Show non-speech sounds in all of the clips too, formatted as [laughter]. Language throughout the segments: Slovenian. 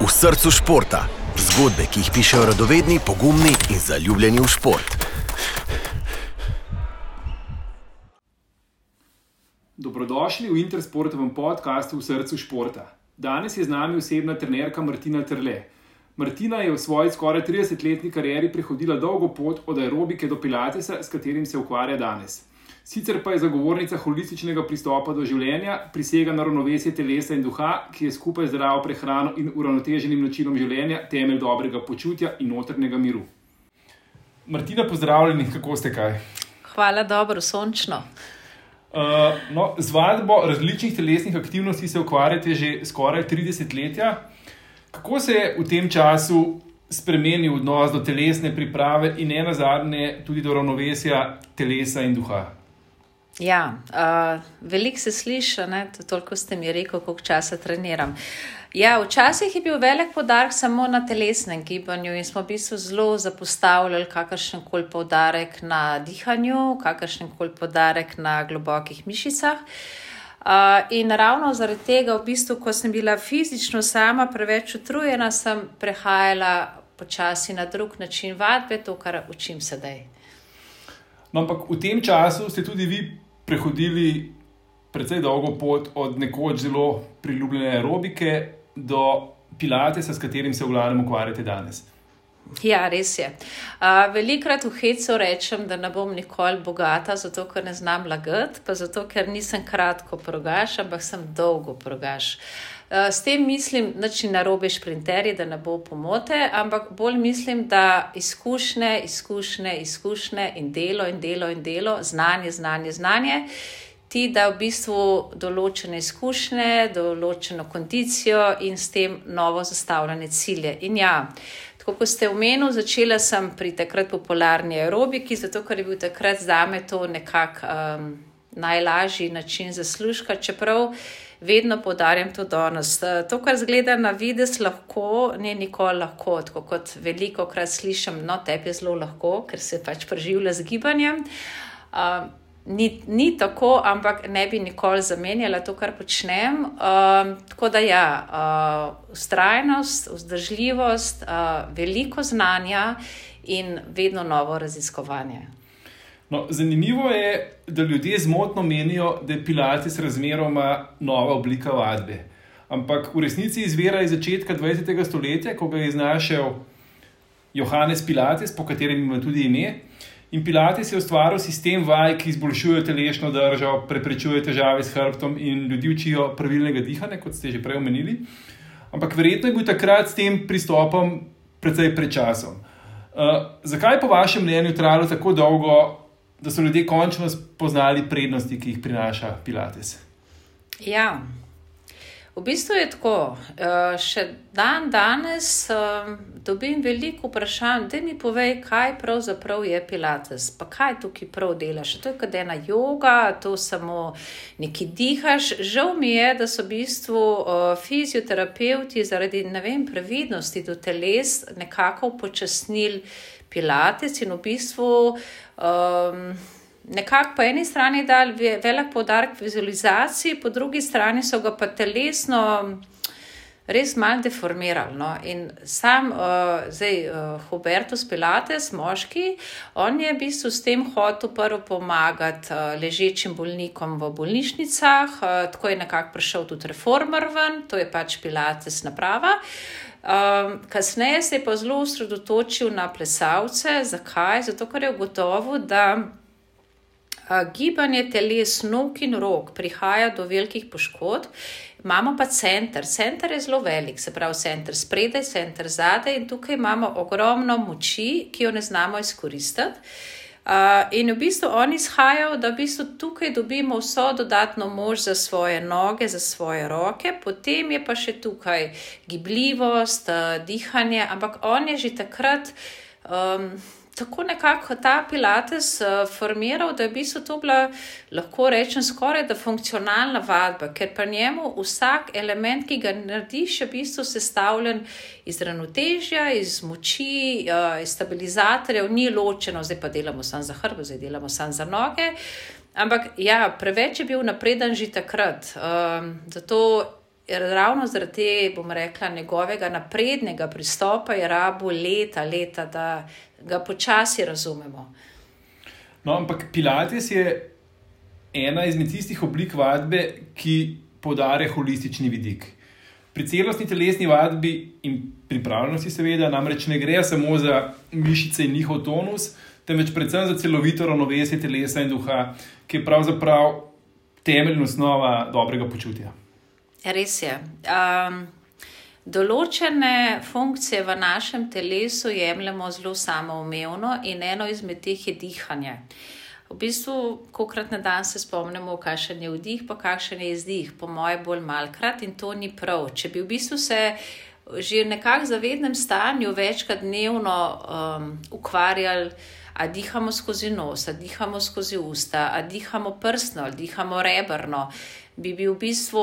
v srcu športa. Zgodbe, ki jih pišejo radovedni, pogumni in zaljubljeni v šport. Dobrodošli v Intersportovem podkastu v srcu športa. Danes je z nami osebna trenerka Martina Trle. Martina je v svoji skoraj 30-letni karieri prehodila dolgo pot od aerobike do pilatesa, s katerim se ukvarja danes. Sicer pa je zagovornica holističnega pristopa do življenja, prisega na ravnovesje telesa in duha, ki je skupaj z zdravo prehrano in uravnoteženim načinom življenja temelj dobrega počutja in notrnega miru. Martina, pozdravljeni, kako ste kaj? Hvala, dobro, sončno. Uh, no, z vadbo različnih telesnih aktivnosti se ukvarjate že skoraj 30 let. Kako se je v tem času spremenil odnos do telesne priprave in ena zadnje tudi do ravnovesja telesa in duha? Ja, uh, veliko se sliši, toliko ste mi rekli, koliko časa treniram. Ja, včasih je bil velik podarek samo na telesnem gibanju in smo v bistvu zelo zapostavljali kakršen koli podarek na dihanju, kakršen koli podarek na globokih mišicah. Uh, in ravno zaradi tega, v bistvu, ko sem bila fizično sama preveč utrujena, sem prehajala počasi na drug način vadbe, to, kar učim sedaj. No, ampak v tem času ste tudi vi prehodili precej dolgo pot od nekoč zelo priljubljene aerobike do pilatesa, s katerim se v glavnem ukvarjate danes. Ja, res je. Uh, velikrat v hecu rečem, da ne bom nikoli bogata, zato ker ne znam lagati, pa zato ker nisem kratko progaš, ampak sem dolgo progaš. Uh, s tem mislim, da če narobe šprinterji, da ne bo pomote, ampak bolj mislim, da izkušnje, izkušnje, izkušnje in delo in delo in delo, znanje, znanje, znanje ti da v bistvu določene izkušnje, določeno kondicijo in s tem novo zastavljene cilje. In ja, tako kot ste omenili, začela sem pri takrat popularni aerobiki, zato ker je bil takrat za me to nekako um, najlažji način zaslužka, čeprav. Vedno podarjam to danes. To, kar zgleda na vides, lahko, ni nikoli lahko. Tako kot veliko krat slišim, no, tebi je zelo lahko, ker se pač preživlja z gibanjem. Uh, ni, ni tako, ampak ne bi nikoli zamenjala to, kar počnem. Uh, tako da ja, uh, ustrajnost, vzdržljivost, uh, veliko znanja in vedno novo raziskovanje. No, zanimivo je, da ljudje zmotno menijo, da je Pilates razmeroma nova oblika vadbe. Ampak v resnici izvira iz začetka 20. stoletja, ko ga je iznašel Johannes Pilates, po katerem ima tudi ime. In Pilates je ustvaril sistem vaj, ki izboljšuje telesno držo, preprečuje težave s hrbtom in ljudi učijo pravilnega dihanja, kot ste že prej omenili. Ampak verjetno je bil takrat s tem pristopom precej prečasom. Uh, zakaj je po vašem mnenju trajalo tako dolgo, da so ljudje končno spoznali prednosti, ki jih prinaša Pilates? Ja, V bistvu je tako. Eh, še dan danes eh, dobim veliko vprašanj, da mi povej, kaj pravzaprav je Pilates, pa kaj tukaj prav delaš. To je kot ena yoga, to samo neki dihaš. Žal mi je, da so v bistvu eh, fizioterapeuti zaradi vem, previdnosti do teles nekako upočasnili Pilates in v bistvu. Um, nekako po eni strani dali velik podarek vizualizaciji, po drugi strani so ga pa telesno res malo deformirali. No? In sam, uh, zdaj, uh, Hubertus Pilates, moški, on je v bistvu s tem hotel prvo pomagati uh, ležečim bolnikom v bolnišnicah, uh, tako je nekako prišel tudi reformer ven, to je pač Pilates naprava. Um, kasneje se je pa zelo osredotočil na plesalce. Zakaj? Zato, ker je ugotovil, da gibanje teles, nog in rok prihaja do velikih poškodb, imamo pa center. Center je zelo velik, se pravi, center spredaj, center zadaj in tukaj imamo ogromno moči, ki jo ne znamo izkoristiti. Uh, in v bistvu oni izhajajo, da v bistvu tukaj dobimo vso dodatno moč za svoje noge, za svoje roke, potem je pa še tukaj gibljivost, uh, dihanje, ampak on je že takrat. Um, tako nekako ta Pilates uh, formiral, da je v bistvu to bila, lahko rečem, skoraj da funkcionalna vadba, ker pa njemu vsak element, ki ga narediš, je v bistvu sestavljen iz ravnotežja, iz moči, uh, iz stabilizatorjev, ni ločeno, zdaj pa delamo samo za hrbet, zdaj delamo samo za noge. Ampak ja, preveč je bil napreden že takrat. Um, zato ravno zaradi te, bom rekla, njegovega naprednega pristopa je rabo leta, leta, da ga počasi razumemo. No, ampak Pilates je ena izmed tistih oblik vadbe, ki podarja holistični vidik. Pri celostni telesni vadbi in pripravljenosti, seveda, namreč ne gre samo za mišice in njihov tonus, temveč predvsem za celovito ravnovesje telesa in duha, ki je pravzaprav temeljna osnova dobrega počutja. Res je. Um, določene funkcije v našem telesu jemljemo zelo samoumevno, in eno izmed teh je dihanje. V bistvu, kokrat na dan se spomnimo, kakšen je vdih, pa kakšen je izdih, po mojem, bolj malkrat in to ni prav. Če bi v bistvu se že v nekakšnem zavednem stanju večkrat dnevno um, ukvarjali, a dihamo skozi nos, a dihamo skozi usta, a dihamo prsno, a dihamo rebrno, bi bil v bistvu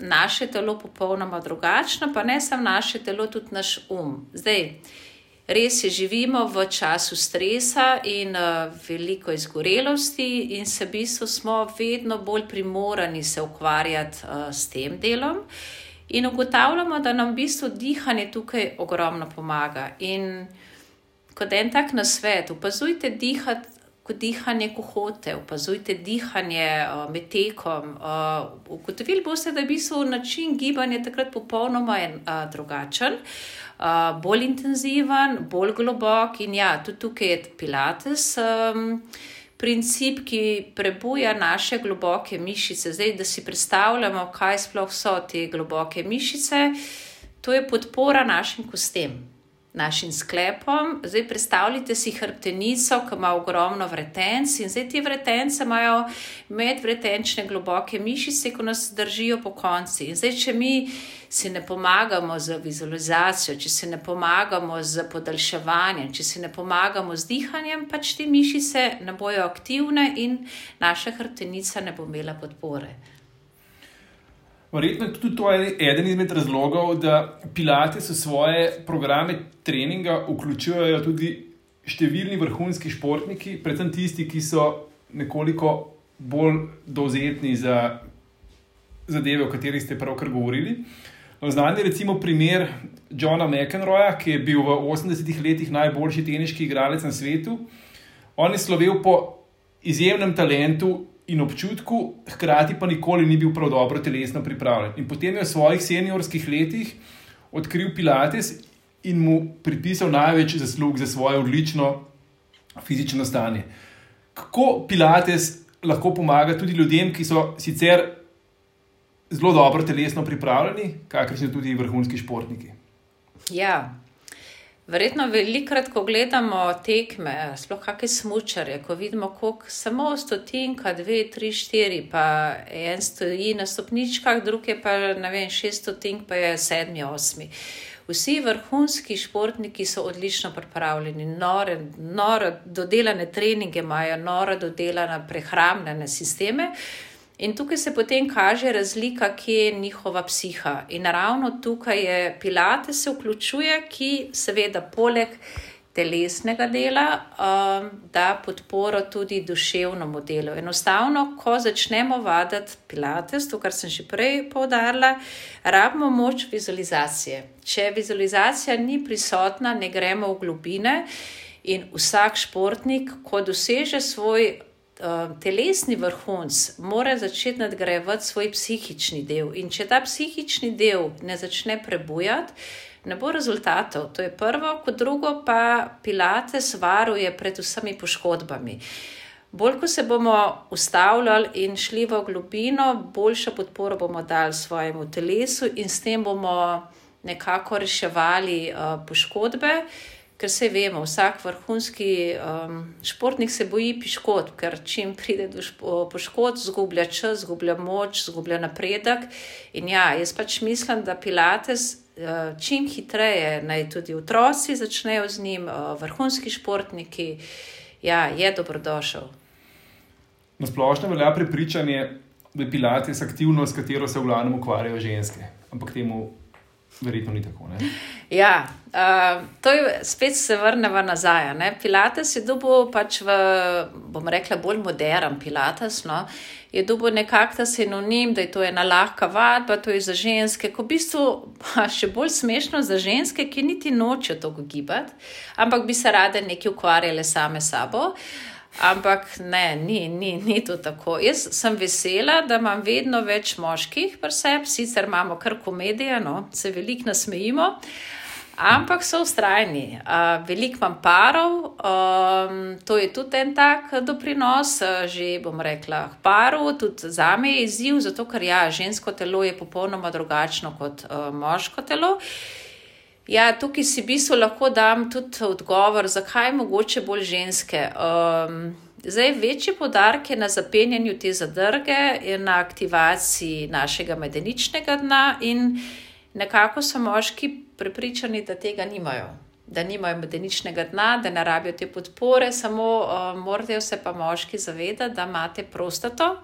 naše telo popolnoma drugačno, pa ne samo naše telo, tudi naš um. Zdaj, res je, živimo v času stresa in uh, veliko izgorelosti, in se v bistvu smo vedno bolj primorani se ukvarjati uh, s tem delom. In ugotavljamo, da nam v bistvu dihanje tukaj ogromno pomaga. In kot en tak na svet, opazujte dihati dihanje kohote, opazujte dihanje med tekom. Ugotovili boste, da je bil način gibanja takrat popolnoma en, uh, drugačen, uh, bolj intenziven, bolj globok in ja, tudi tukaj je Pilates. Um, Princip, ki prebuja naše globoke mišice, zdaj, da si predstavljamo, kaj sploh so te globoke mišice, to je podpora našim kostem našim sklepom. Zdaj predstavljajte si hrbtenico, ki ima ogromno vretenc in zdaj te vretence imajo medvretenčne globoke mišice, ki nas držijo po konci. In zdaj, če mi si ne pomagamo z vizualizacijo, če si ne pomagamo z podaljševanjem, če si ne pomagamo z dihanjem, pač te mišice ne bojo aktivne in naša hrbtenica ne bo imela podpore. Verjetno je tudi to eden izmed razlogov, da Pilates v svoje programe treninga vključujejo tudi številni vrhunski športniki, predvsem tisti, ki so nekoliko bolj dovzetni za zadeve, o katerih ste pravkar govorili. No, Znan je recimo primer Johna McEnroya, ki je bil v 80-ih letih najboljši teniški igralec na svetu. On je slovel po izjemnem talentu in občutku, hkrati pa nikoli ni bil prav dobro telesno pripravljen. In potem je v svojih seniorskih letih odkril Pilates in mu pripisal največ zaslug za svoje odlično fizično stanje. Kako Pilates lahko pomaga tudi ljudem, ki so sicer zelo dobro telesno pripravljeni, kakršni tudi vrhunski športniki? Ja, Verjetno velikrat, ko gledamo tekme, sploh kakšne smočare, ko vidimo, kako samo stotinka, dve, tri, štiri, pa en stoji na stopničkah, druge pa ne vem, šest stotink, pa je sedmi, osmi. Vsi vrhunski športniki so odlično pripravljeni, nore, nore dodelane treninge imajo, nore dodelane prehrambne sisteme. In tukaj se potem kaže razlika, kje je njihova psiha. In ravno tukaj je Pilate se vključuje, ki seveda poleg telesnega dela um, da podporo tudi duševnemu delu. Enostavno, ko začnemo vaditi Pilates, to, kar sem že prej povdarila, rabimo moč vizualizacije. Če vizualizacija ni prisotna, ne gremo v globine. In vsak športnik, ko doseže svoj telesni vrhunc mora začeti nadgrajevati svoj psihični del. In če ta psihični del ne začne prebujati, ne bo rezultatov. To je prvo, kot drugo pa Pilates varuje pred vsemi poškodbami. Bolj, ko se bomo ustavljali in šli v globino, boljšo podporo bomo dali svojemu telesu in s tem bomo nekako reševali uh, poškodbe. Uh, ker se vemo, vsak vrhunski um, športnik se boji piškot, ker čim pride do poškodb, zgublja čas, zgublja moč, zgublja napredek. In ja, jaz pač mislim, da Pilates uh, čim hitreje naj tudi otroci začnejo z njim, uh, vrhunski športniki, ja, je dobrodošel. Na splošno velja prepričanje, da je Pilates aktivnost, s katero se v glavnem ukvarjajo ženske. Ampak temu verjetno ni tako. Ja, uh, to je spet se vrnemo nazaj. Ne? Pilates je dobil pač v, bom rekla, bolj modern Pilates. No? Je dobil nekakšen sinonim, da je to ena lahka vadba, to je za ženske, ko v bistvu pa še bolj smešno za ženske, ki niti nočejo to gibati, ampak bi se rade nekaj ukvarjale same sabo. Ampak ne, ni, ni, ni to tako. Jaz sem vesela, da imam vedno več moških pri sebi, sicer imamo kar komedije, no, se veliko nasmejimo, ampak so ustrajni. Uh, veliko imam parov, um, to je tudi en tak doprinos, že bom rekla, paru, tudi za me je izziv, zato ker ja, žensko telo je popolnoma drugačno kot uh, moško telo. Ja, tukaj si v bistvu lahko dam tudi odgovor, zakaj mogoče bolj ženske. Um, zdaj, večji podarek je na zapenjanju te zadrge, je na aktivaciji našega medeničnega dna, in nekako so moški prepričani, da tega nimajo. Da nimajo medeničnega dna, da ne rabijo te podpore, samo uh, morajo se pa moški zavedati, da imate prostato.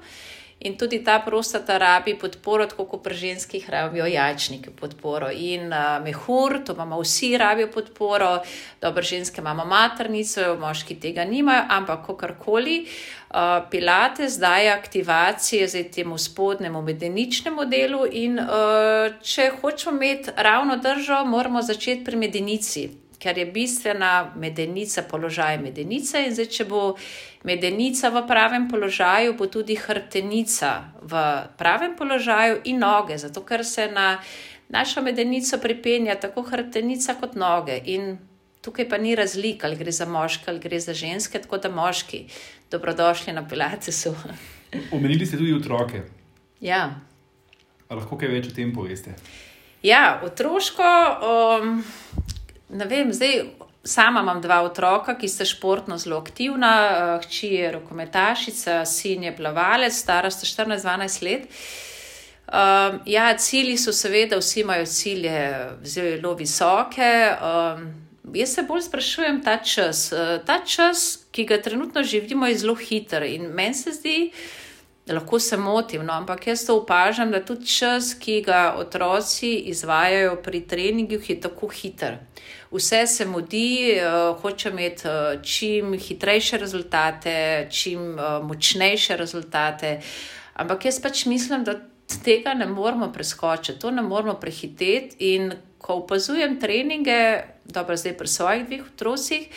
In tudi ta prostata rabi podporo, tako kot pri ženskih rabijo jajčnike podporo. In uh, mehur, to imamo vsi, rabijo podporo, dobro, ženske imamo maternico, moški tega nimajo, ampak kakorkoli. Uh, Pilates daje aktivacije za temu spodnjemu medeničnemu delu, in uh, če hočemo imeti ravno držo, moramo začeti pri medenici ker je bistvena medenica, položaj medenice. In zdaj, če bo medenica v pravem položaju, bo tudi hrtenica v pravem položaju in noge, zato ker se na našo medenico pripenja tako hrtenica kot noge. In tukaj pa ni razlika, ali gre za moške ali gre za ženske, tako da moški, dobrodošli na Pilatesu. [laughs] Omenili ste tudi otroke. Ja. A lahko kaj več o tem poveste? Ja, otroško. Um, ne vem, zdaj sama imam dva otroka, ki sta športno zelo aktivna, eh, hči je rokometašica, sin je plavalec, stara sta 14-12 let. Um, ja, cilji so seveda, vsi imajo cilje zelo visoke. Um, jaz se bolj sprašujem ta čas. Uh, ta čas, ki ga trenutno živimo, je zelo hiter in meni se zdi, da lahko se motim, no, ampak jaz to opažam, da tudi čas, ki ga otroci izvajajo pri treningih, je tako hiter vse se mudi, uh, hoče imeti uh, čim hitrejše rezultate, čim uh, močnejše rezultate. Ampak jaz pač mislim, da tega ne moramo preskočiti, to ne moramo prehiteti. In ko opazujem treninge, dobro, zdaj pri svojih dveh otrocih,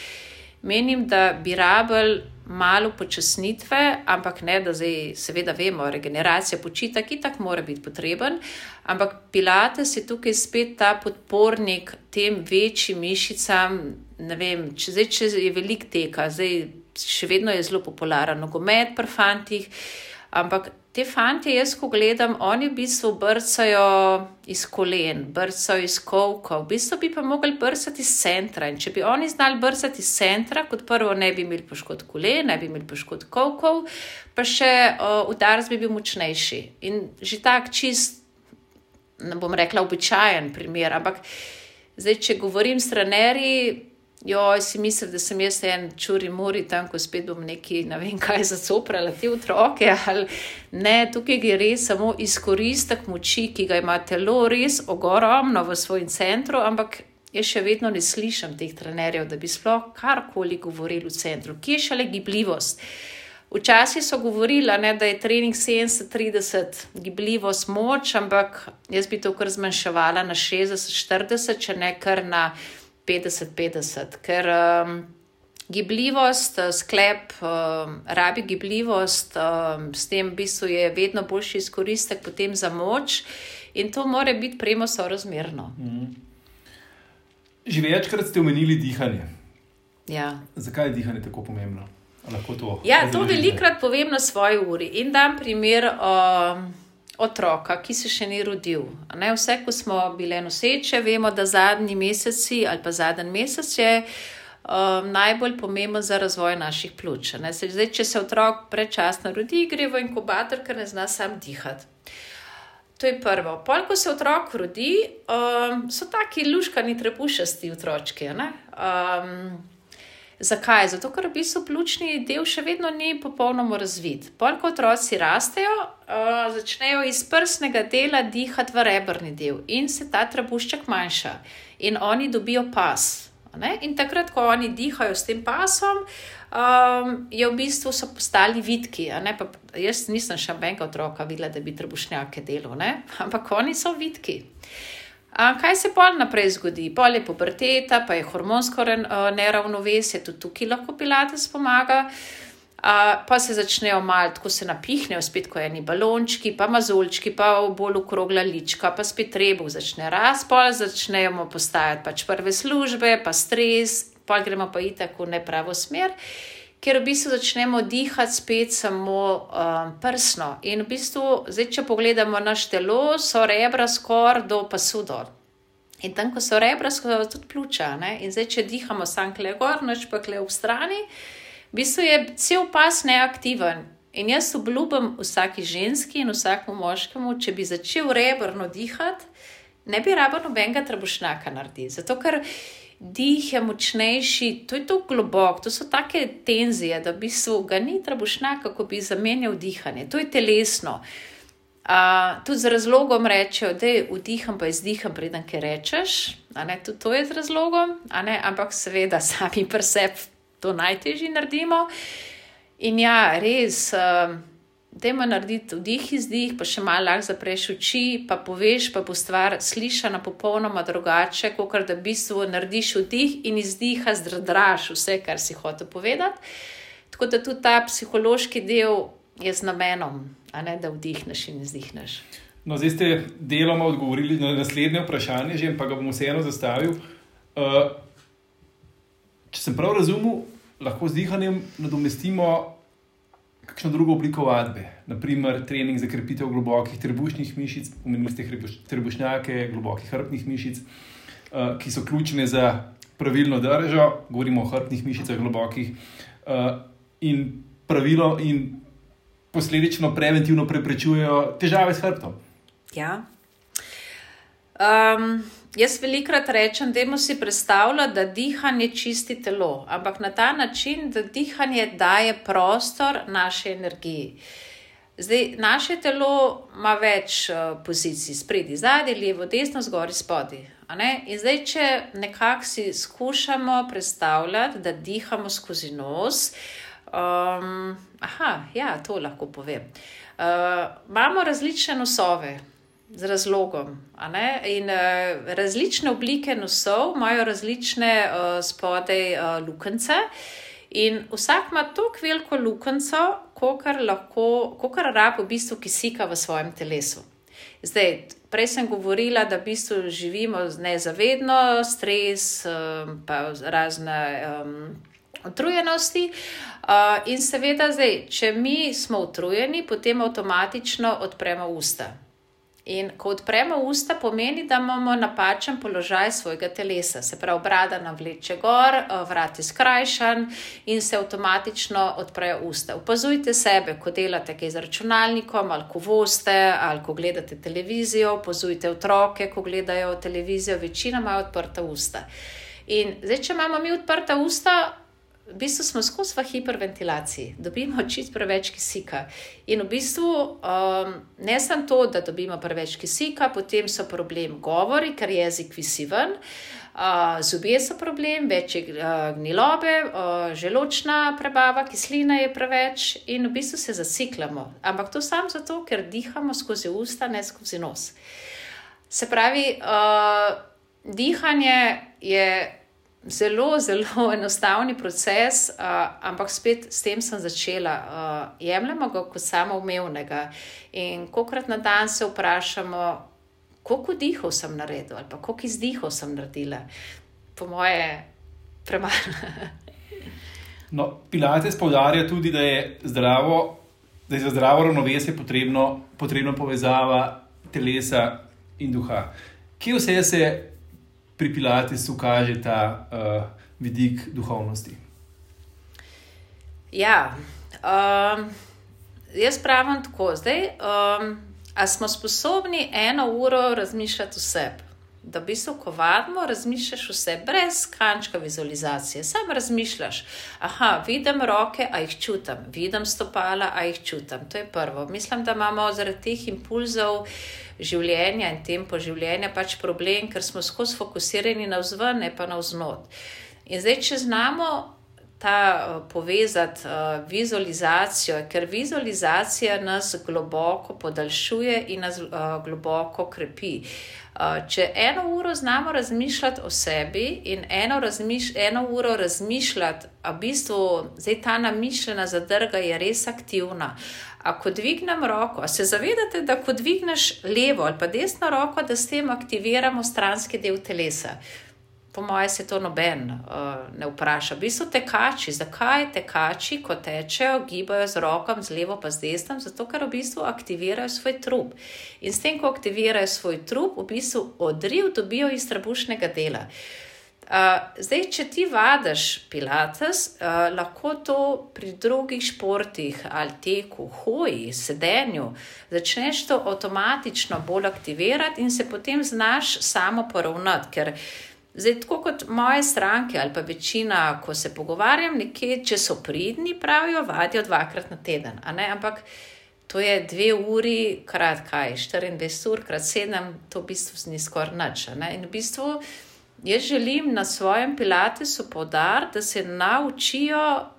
menim, da bi rabljali malo počasnitve, ampak ne, da zdaj, seveda, vemo, regeneracija počita, ki tako mora biti potreben. Ampak Pilates je tukaj spet ta podpornik tem večjim mišicam. Ne vem, če, zdaj, če je velik teka, zdaj še vedno je zelo popularen nogomet pri fantih, ampak te fanti, jaz ko gledam, oni v bistvu brcajo iz kolen, brcajo iz kovka, v bistvu bi pa mogli brcati iz centra. In če bi oni znali brcati iz centra, kot prvo ne bi imeli poškodb kolen, ne bi imeli poškodb kovkov, pa še uh, udarc bi bil močnejši. In že tak čist, ne bom rekla, običajen primer. Ampak zdaj, če govorim s trenerji, Jo, si mislim, da sem jaz en čuri mori tam, ko spet bom neki, ne vem kaj, zacoprala te otroke. Ne, tukaj gre res samo izkoristek moči, ki ga ima telo res ogromno v svojem centru, ampak jaz še vedno ne slišim teh trenerjev, da bi sploh karkoli govorili v centru. Kje je šele gibljivost? Včasih so govorili, ne, da je trening 70-30, gibljivost moč, ampak jaz bi to kar zmanjševala na 60-40, če ne kar na 50-50, ker um, gibljivost, uh, sklep, um, rabi gibljivost, um, s tem v bistvu je vedno boljši izkoristek potem za moč in to more biti premo sorazmerno. Mm. Že večkrat ste omenili dihanje. Ja. Zakaj je dihanje tako pomembno? To ja, to velikrat povem na svoji uri in dam primer. Um, otroka, ki se še ni rodil. Ne, vse, ko smo bile noseče, vemo, da zadnji meseci ali pa zadnji mesec je um, najbolj pomemben za razvoj naših pljuč. Zdaj, če se otrok predčasno rodi, gre v inkubator, ker ne zna sam dihati. To je prvo. Pol, ko se otrok rodi, um, so taki luškani, trebušasti otročki. Um, Zakaj? Zato, ker v bistvu pljučni del še vedno ni popolnoma razvit. Polk otroci rastejo, uh, začnejo iz prsnega dela dihati v rebrni del in se ta trebušček manjša in oni dobijo pas. In takrat, ko oni dihajo s tem pasom, um, je v bistvu so postali vidki. Jaz nisem še nobenega otroka videla, da bi trebušnjake delal, ampak oni so vidki. A kaj se pol naprej zgodi? Pol je puberteta, pa je hormonsko neravnovesje, tudi tukaj lahko pilates pomaga. A, pa se začnejo malo, tako se napihnejo, spet ko eni balončki, pa mazolčki, pa bolj okrogla lička, pa spet trebuh začne rast, pol začnejo postajati pač prve službe, pa stres, pol gremo pa itak v nepravo smer. Ker v bistvu začnemo dihati spet samo um, prsno. In v bistvu, zdaj, če pogledamo naš telo, so rebra skoraj do pasu dol. In tam, ko so rebra, so tudi pljuča. Ne? In zdaj, če dihamo sam kle gor, noč pa kle v strani, v bistvu je cel pas neaktiven. In jaz obljubim vsaki ženski in vsakemu moškemu, če bi začel rebrno dihati, ne bi rabo nobenega trebušnjaka narediti. Zato, ker dih je močnejši, to je tako globoko, to so take tenzije, da bi se ga ni trebušna, kako bi zamenjal dihanje, to je telesno. Uh, tudi z razlogom rečejo, da je vdiham, pa izdiham, preden kaj rečeš. Tudi to je z razlogom, ampak seveda sami pri sebi to najtežje naredimo. In ja, res. Uh, Dajmo narediti vdih, izdih, pa še malo lahko zapreš oči, pa poveš, pa bo stvar slišana popolnoma drugače, kot da v bistvu narediš vdih in izdiha, zdradraš vse, kar si hotel povedati. Tako da tudi ta psihološki del je z namenom, ne, da vdihneš in izdihneš. No, zdaj ste deloma odgovorili na naslednje vprašanje, že, pa ga bom vseeno zastavil. Uh, če sem prav razumel, lahko z dihanjem nadomestimo kakšno drugo obliko vadbe, naprimer trening za krepitev globokih trebušnih mišic, omenili ste trebušnjake, globokih hrbtnih mišic, uh, ki so ključne za pravilno držo, govorimo o hrbtnih mišicah, globokih uh, in pravilo in posledično preventivno preprečujejo težave s hrbtom. Ja. Um, Jaz velikrat rečem, da si predstavlja, da dihanje čisti telo, ampak na ta način, da dihanje daje prostor naši energiji. Zdaj, naše telo ima več uh, pozicij, spredi, zadnji, levo, desno, zgori, spodi. In zdaj, če nekako si skušamo predstavljati, da dihamo skozi nos, um, aha, ja, to lahko povem. Uh, imamo različne nosove z razlogom. In uh, različne oblike nosov imajo različne uh, spodaj uh, lukence. In vsak ima tako veliko lukenco, kot kar rab v bistvu kisika v svojem telesu. Zdaj, prej sem govorila, da v bistvu živimo nezavedno, stres, pa razne um, utrujenosti. Uh, in seveda, zdaj, če mi smo utrujeni, potem avtomatično odpremo usta. In ko odpremo usta, pomeni, da imamo napačen položaj svojega telesa. Se pravi, brada nam vleče gor, eh, vrat je skrajšan in se avtomatično odprejo usta. Opazujte sebe, ko delate kaj z računalnikom, ali ko voste, ali ko gledate televizijo. Opazujte otroke, ko gledajo televizijo, večina ima odprta usta. In zdaj, če imamo mi odprta usta, v bistvu smo skozi v hiperventilaciji, dobimo čist preveč kisika. In v bistvu um, ne samo to, da dobimo preveč kisika, potem so problem govori, ker jezik visi ven. Uh, zubje so problem, več je uh, gnilobe, uh, želočna prebava, kislina je preveč in v bistvu se zasiklamo. Ampak to samo zato, ker dihamo skozi usta, ne skozi nos. Se pravi, uh, dihanje je zelo, zelo [laughs] enostavni proces, uh, ampak spet s tem sem začela. Uh, jemljemo ga kot samoumevnega. In kokrat na dan se vprašamo, koliko dihov sem naredila, ali koliko izdihov sem naredila. Po moje, premalo. [laughs] no, Pilates poudarja tudi, da je, zdravo, da je za zdravo ravnovesje potrebno, potrebno povezava telesa in duha. Kje vse se pri Pilatesu kaže ta uh, vidik duhovnosti? Ja, um, jaz pravim tako. Zdaj, um, ali smo sposobni eno uro razmišljati o sebi? Da v bistvu, ko vadimo, razmišljaš vse brez kančka vizualizacije. Sam razmišljaš, aha, vidim roke, a jih čutim, vidim stopala, a jih čutim. To je prvo. Mislim, da imamo zaradi teh impulzov življenja in tempo življenja pač problem, ker smo skozi fokusirani na vzven, ne pa na vznot. In zdaj, če znamo ta povezati uh, vizualizacijo, ker vizualizacija nas globoko podaljšuje in nas uh, globoko krepi. Uh, če eno uro znamo razmišljati o sebi in eno, razmiš, eno uro razmišljati, a v bistvu zdaj ta namišljena zadrga je res aktivna. A ko dvignem roko, se zavedate, da ko dvigneš levo ali pa desno roko, da s tem aktiviramo stranski del telesa po mojem, se to noben uh, ne vpraša. V bistvu tekači, zakaj tekači, ko tečejo, gibajo z rokom, z levo pa z desnim, zato ker v bistvu aktivirajo svoj trup. In s tem, ko aktivirajo svoj trup, v bistvu odriv dobijo iz trebušnega dela. Uh, zdaj, če ti vadiš pilates, uh, lahko to pri drugih športih ali teku, hoji, sedenju, začneš to avtomatično bolj aktivirati in se potem znaš samo poravnati. Ker Zdaj, tako kot moje stranke ali pa večina, ko se pogovarjam, nekje, če so pridni, pravijo, vadijo dvakrat na teden. Ampak to je dve uri, krat kaj, 24 ur, krat 7, to v bistvu ni skoraj nič. In v bistvu jaz želim na svojem pilatesu podariti, da se naučijo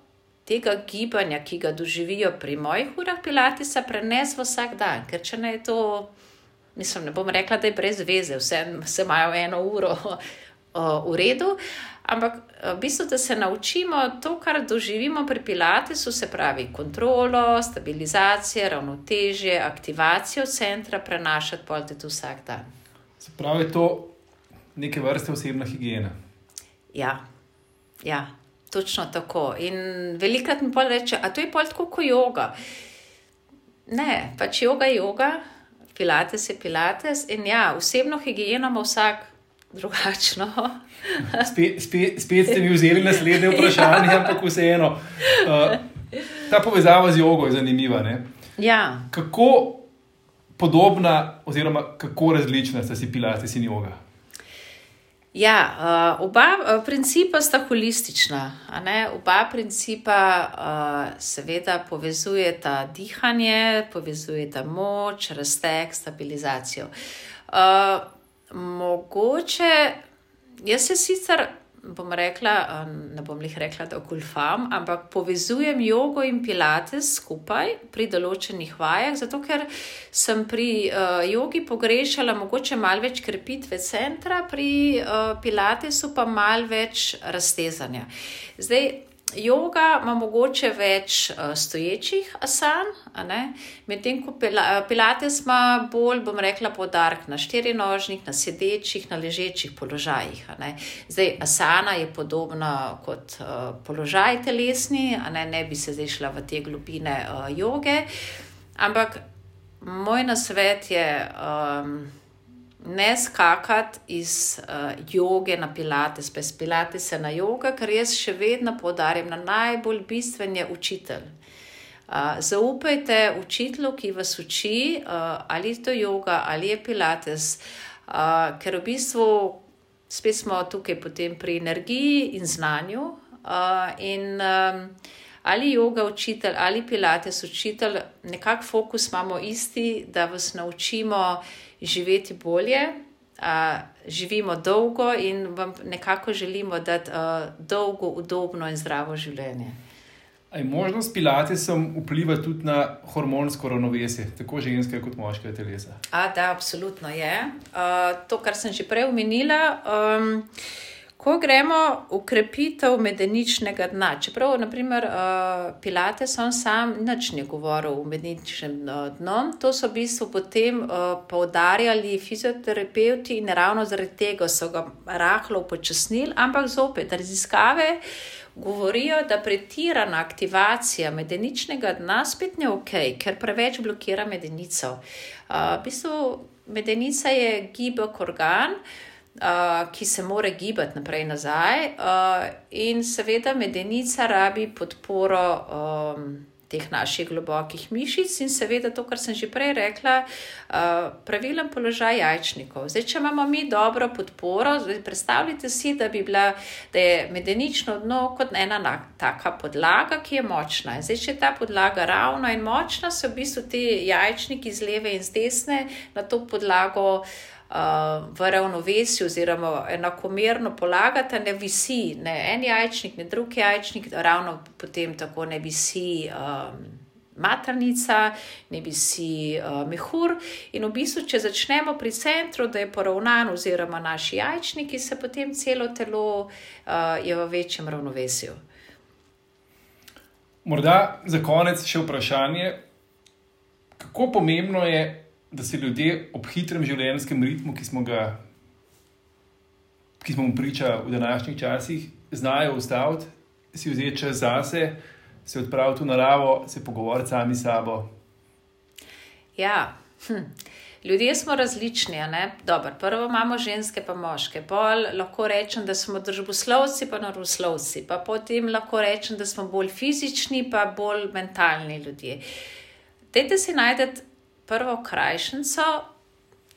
tega gibanja, ki ga doživijo pri mojih urah pilatesa, prenesti vsak dan. Ker če ne je to, mislim, ne bom rekla, da je brez veze, vse, vse imajo eno uro v redu. Ampak v bistvu, da se naučimo to, kar doživimo pri Pilatesu, se pravi kontrolo, stabilizacijo, ravnotežje, aktivacijo centra, prenašati pol tudi vsak dan. Se pravi, to neke vrste osebna higiena. Ja, ja točno tako. In velikrat mi pol reče, a to je pol tako kot yoga. Ne, pač yoga je yoga, Pilates je Pilates in ja, osebno higieno ima vsak drugačno. spet, spet, spet ste mi vzeli naslednje vprašanje, ampak vseeno. Uh, ta povezava z jogo je zanimiva. Ja. Kako podobna, oziroma kako različna sta si pilates in joga? Ja, uh, oba uh, principa sta holistična. Oba principa, uh, seveda, povezujeta dihanje, povezujeta moč, raztek, stabilizacijo. Uh, Mogoče, jaz se sicer, bom rekla, ne bom jih rekla, da okulfam, ampak povezujem jogo in pilates skupaj pri določenih vajah, zato ker sem pri uh, jogi pogrešala mogoče malo več krepitve centra, pri uh, pilatesu pa malo več raztezanja. Zdaj, Yoga ima mogoče več uh, stoječih asan, medtem ko Pilates ima bolj, bom rekla, podarek na štirinožnih, na sedečih, na ležečih položajih. Zdaj, asana je podobna kot uh, položaj telesni, ne? ne bi se zdaj šla v te globine uh, joge, ampak moj nasvet je. Um, ne skakati iz uh, joge na pilates, pa iz pilatesa na jogo, ker jaz še vedno podarjam na najbolj bistven je učitelj. Uh, zaupajte učitelju, ki vas uči, uh, ali je to yoga ali je pilates, uh, ker v bistvu spet smo tukaj potem pri energiji in znanju. Uh, in um, ali yoga učitelj ali pilates učitelj, nekako fokus imamo isti, da vas naučimo živeti bolje, uh, živimo dolgo in vam nekako želimo dati uh, dolgo, udobno in zdravo življenje. Je možnost pilatesom vpliva tudi na hormonsko ravnovesje, tako ženske kot moške telesa? A, da, absolutno je. Uh, to, kar sem že prej omenila. Um, Ko gremo v krepitev medeničnega dna, čeprav naprimer uh, Pilates on sam nič ni govoril o medeničnem uh, dnu, to so v bistvu potem uh, poudarjali fizioterapeuti in ravno zaradi tega so ga rahlo upočasnili, ampak zopet raziskave govorijo, da pretirana aktivacija medeničnega dna spet ne ok, ker preveč blokira medenico. Uh, v bistvu medenica je gibok organ uh, ki se more gibati naprej in nazaj, uh, in seveda medenica rabi podporo um, teh naših globokih mišic in seveda to, kar sem že prej rekla, uh, pravilen položaj jajčnikov. Zdaj, če imamo mi dobro podporo, zdaj, predstavljajte si, da bi bila, da je medenično dno kot ena taka podlaga, ki je močna. Zdaj, če je ta podlaga ravna in močna, se v bistvu ti jajčniki z leve in z desne na to podlago v ravnovesju, oziroma enakomerno polagata, ne visi ne en jajčnik, ne drugi jajčnik, ravno potem tako ne visi. Um, Maternica, ne bi si uh, mehur, in v bistvu, če začnemo pri centru, da je poravnan, oziroma naši jajčniki, se potem celo telo uh, je v večjem ravnovesju. Morda za konec še vprašanje, kako pomembno je da se ljudje ob hitrem življenjskem ritmu, ki smo ga, ki smo mu priča v današnjih časih, znajo ustaviti, si vzeti čas zase, se odpraviti v naravo, se pogovoriti sami s sabo. Ja. Hm. Ljudje smo različni. Dobar, prvo imamo ženske, pa moške. Pol lahko rečem, da smo družboslovci, pa naravoslovci. Pa potem lahko rečem, da smo bolj fizični, pa bolj mentalni ljudje. Dajte si najti prvo krajšnico,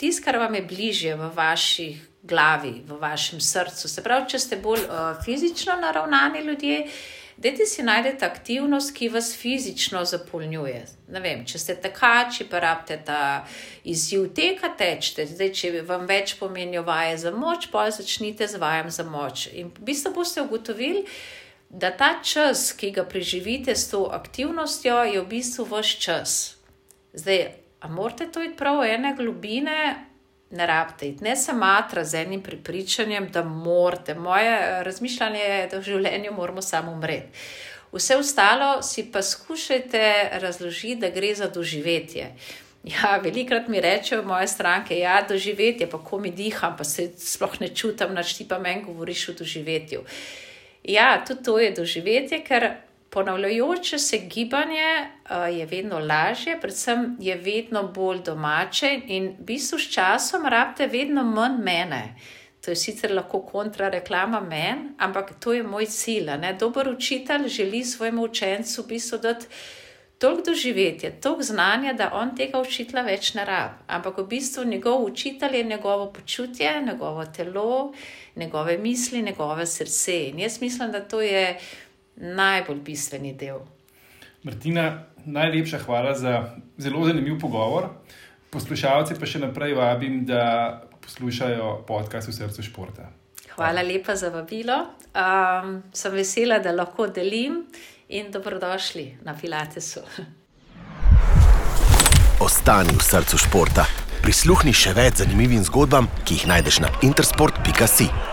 tisto, kar vam je bližje v vaši glavi, v vašem srcu. Se pravi, če ste bolj uh, fizično naravnani ljudje. Dajte si najdete aktivnost, ki vas fizično zapolnjuje. Vem, če ste tekači, pa rabite ta izziv teka, tečete. Zdaj, če vam več pomenijo vaje za moč, pa začnite z vajem za moč. In v bistvu boste ugotovili, da ta čas, ki ga preživite s to aktivnostjo, je v bistvu vaš čas. Zdaj, A morate to iti prav ene globine, ne rabite iti, ne se matra z enim pripričanjem, da morate. Moje eh, razmišljanje je, da v življenju moramo samo umreti. Vse ostalo si pa skušajte razložiti, da gre za doživetje. Ja, velikrat mi rečejo moje stranke, da ja, je doživetje, pa ko mi diham, pa se sploh ne čutim, da ti pa meni govoriš o doživetju. Ja, tudi to je doživetje, ker ponavljajoče se gibanje uh, je vedno lažje, predvsem je vedno bolj domače in v bistvu s časom rabite vedno manj mene. To je sicer lahko kontrareklama meni, ampak to je moj cilj. Dober učitelj želi svojemu učencu v bistvu dati toliko doživetja, toliko znanja, da on tega učitelja več ne rabi. Ampak v bistvu njegov učitelj je njegovo počutje, njegovo telo, njegove misli, njegove srce. In jaz mislim, da to je najbolj bistveni del. Martina, najlepša hvala za zelo zanimiv pogovor. Poslušalce pa še naprej vabim, da poslušajo podcast v srcu športa. Hvala lepa za vabilo. Um, sem vesela, da lahko delim in dobrodošli na Pilatesu. [laughs] Ostani v srcu športa. Prisluhni še več zanimivim zgodbam, ki jih najdeš na intersport.com.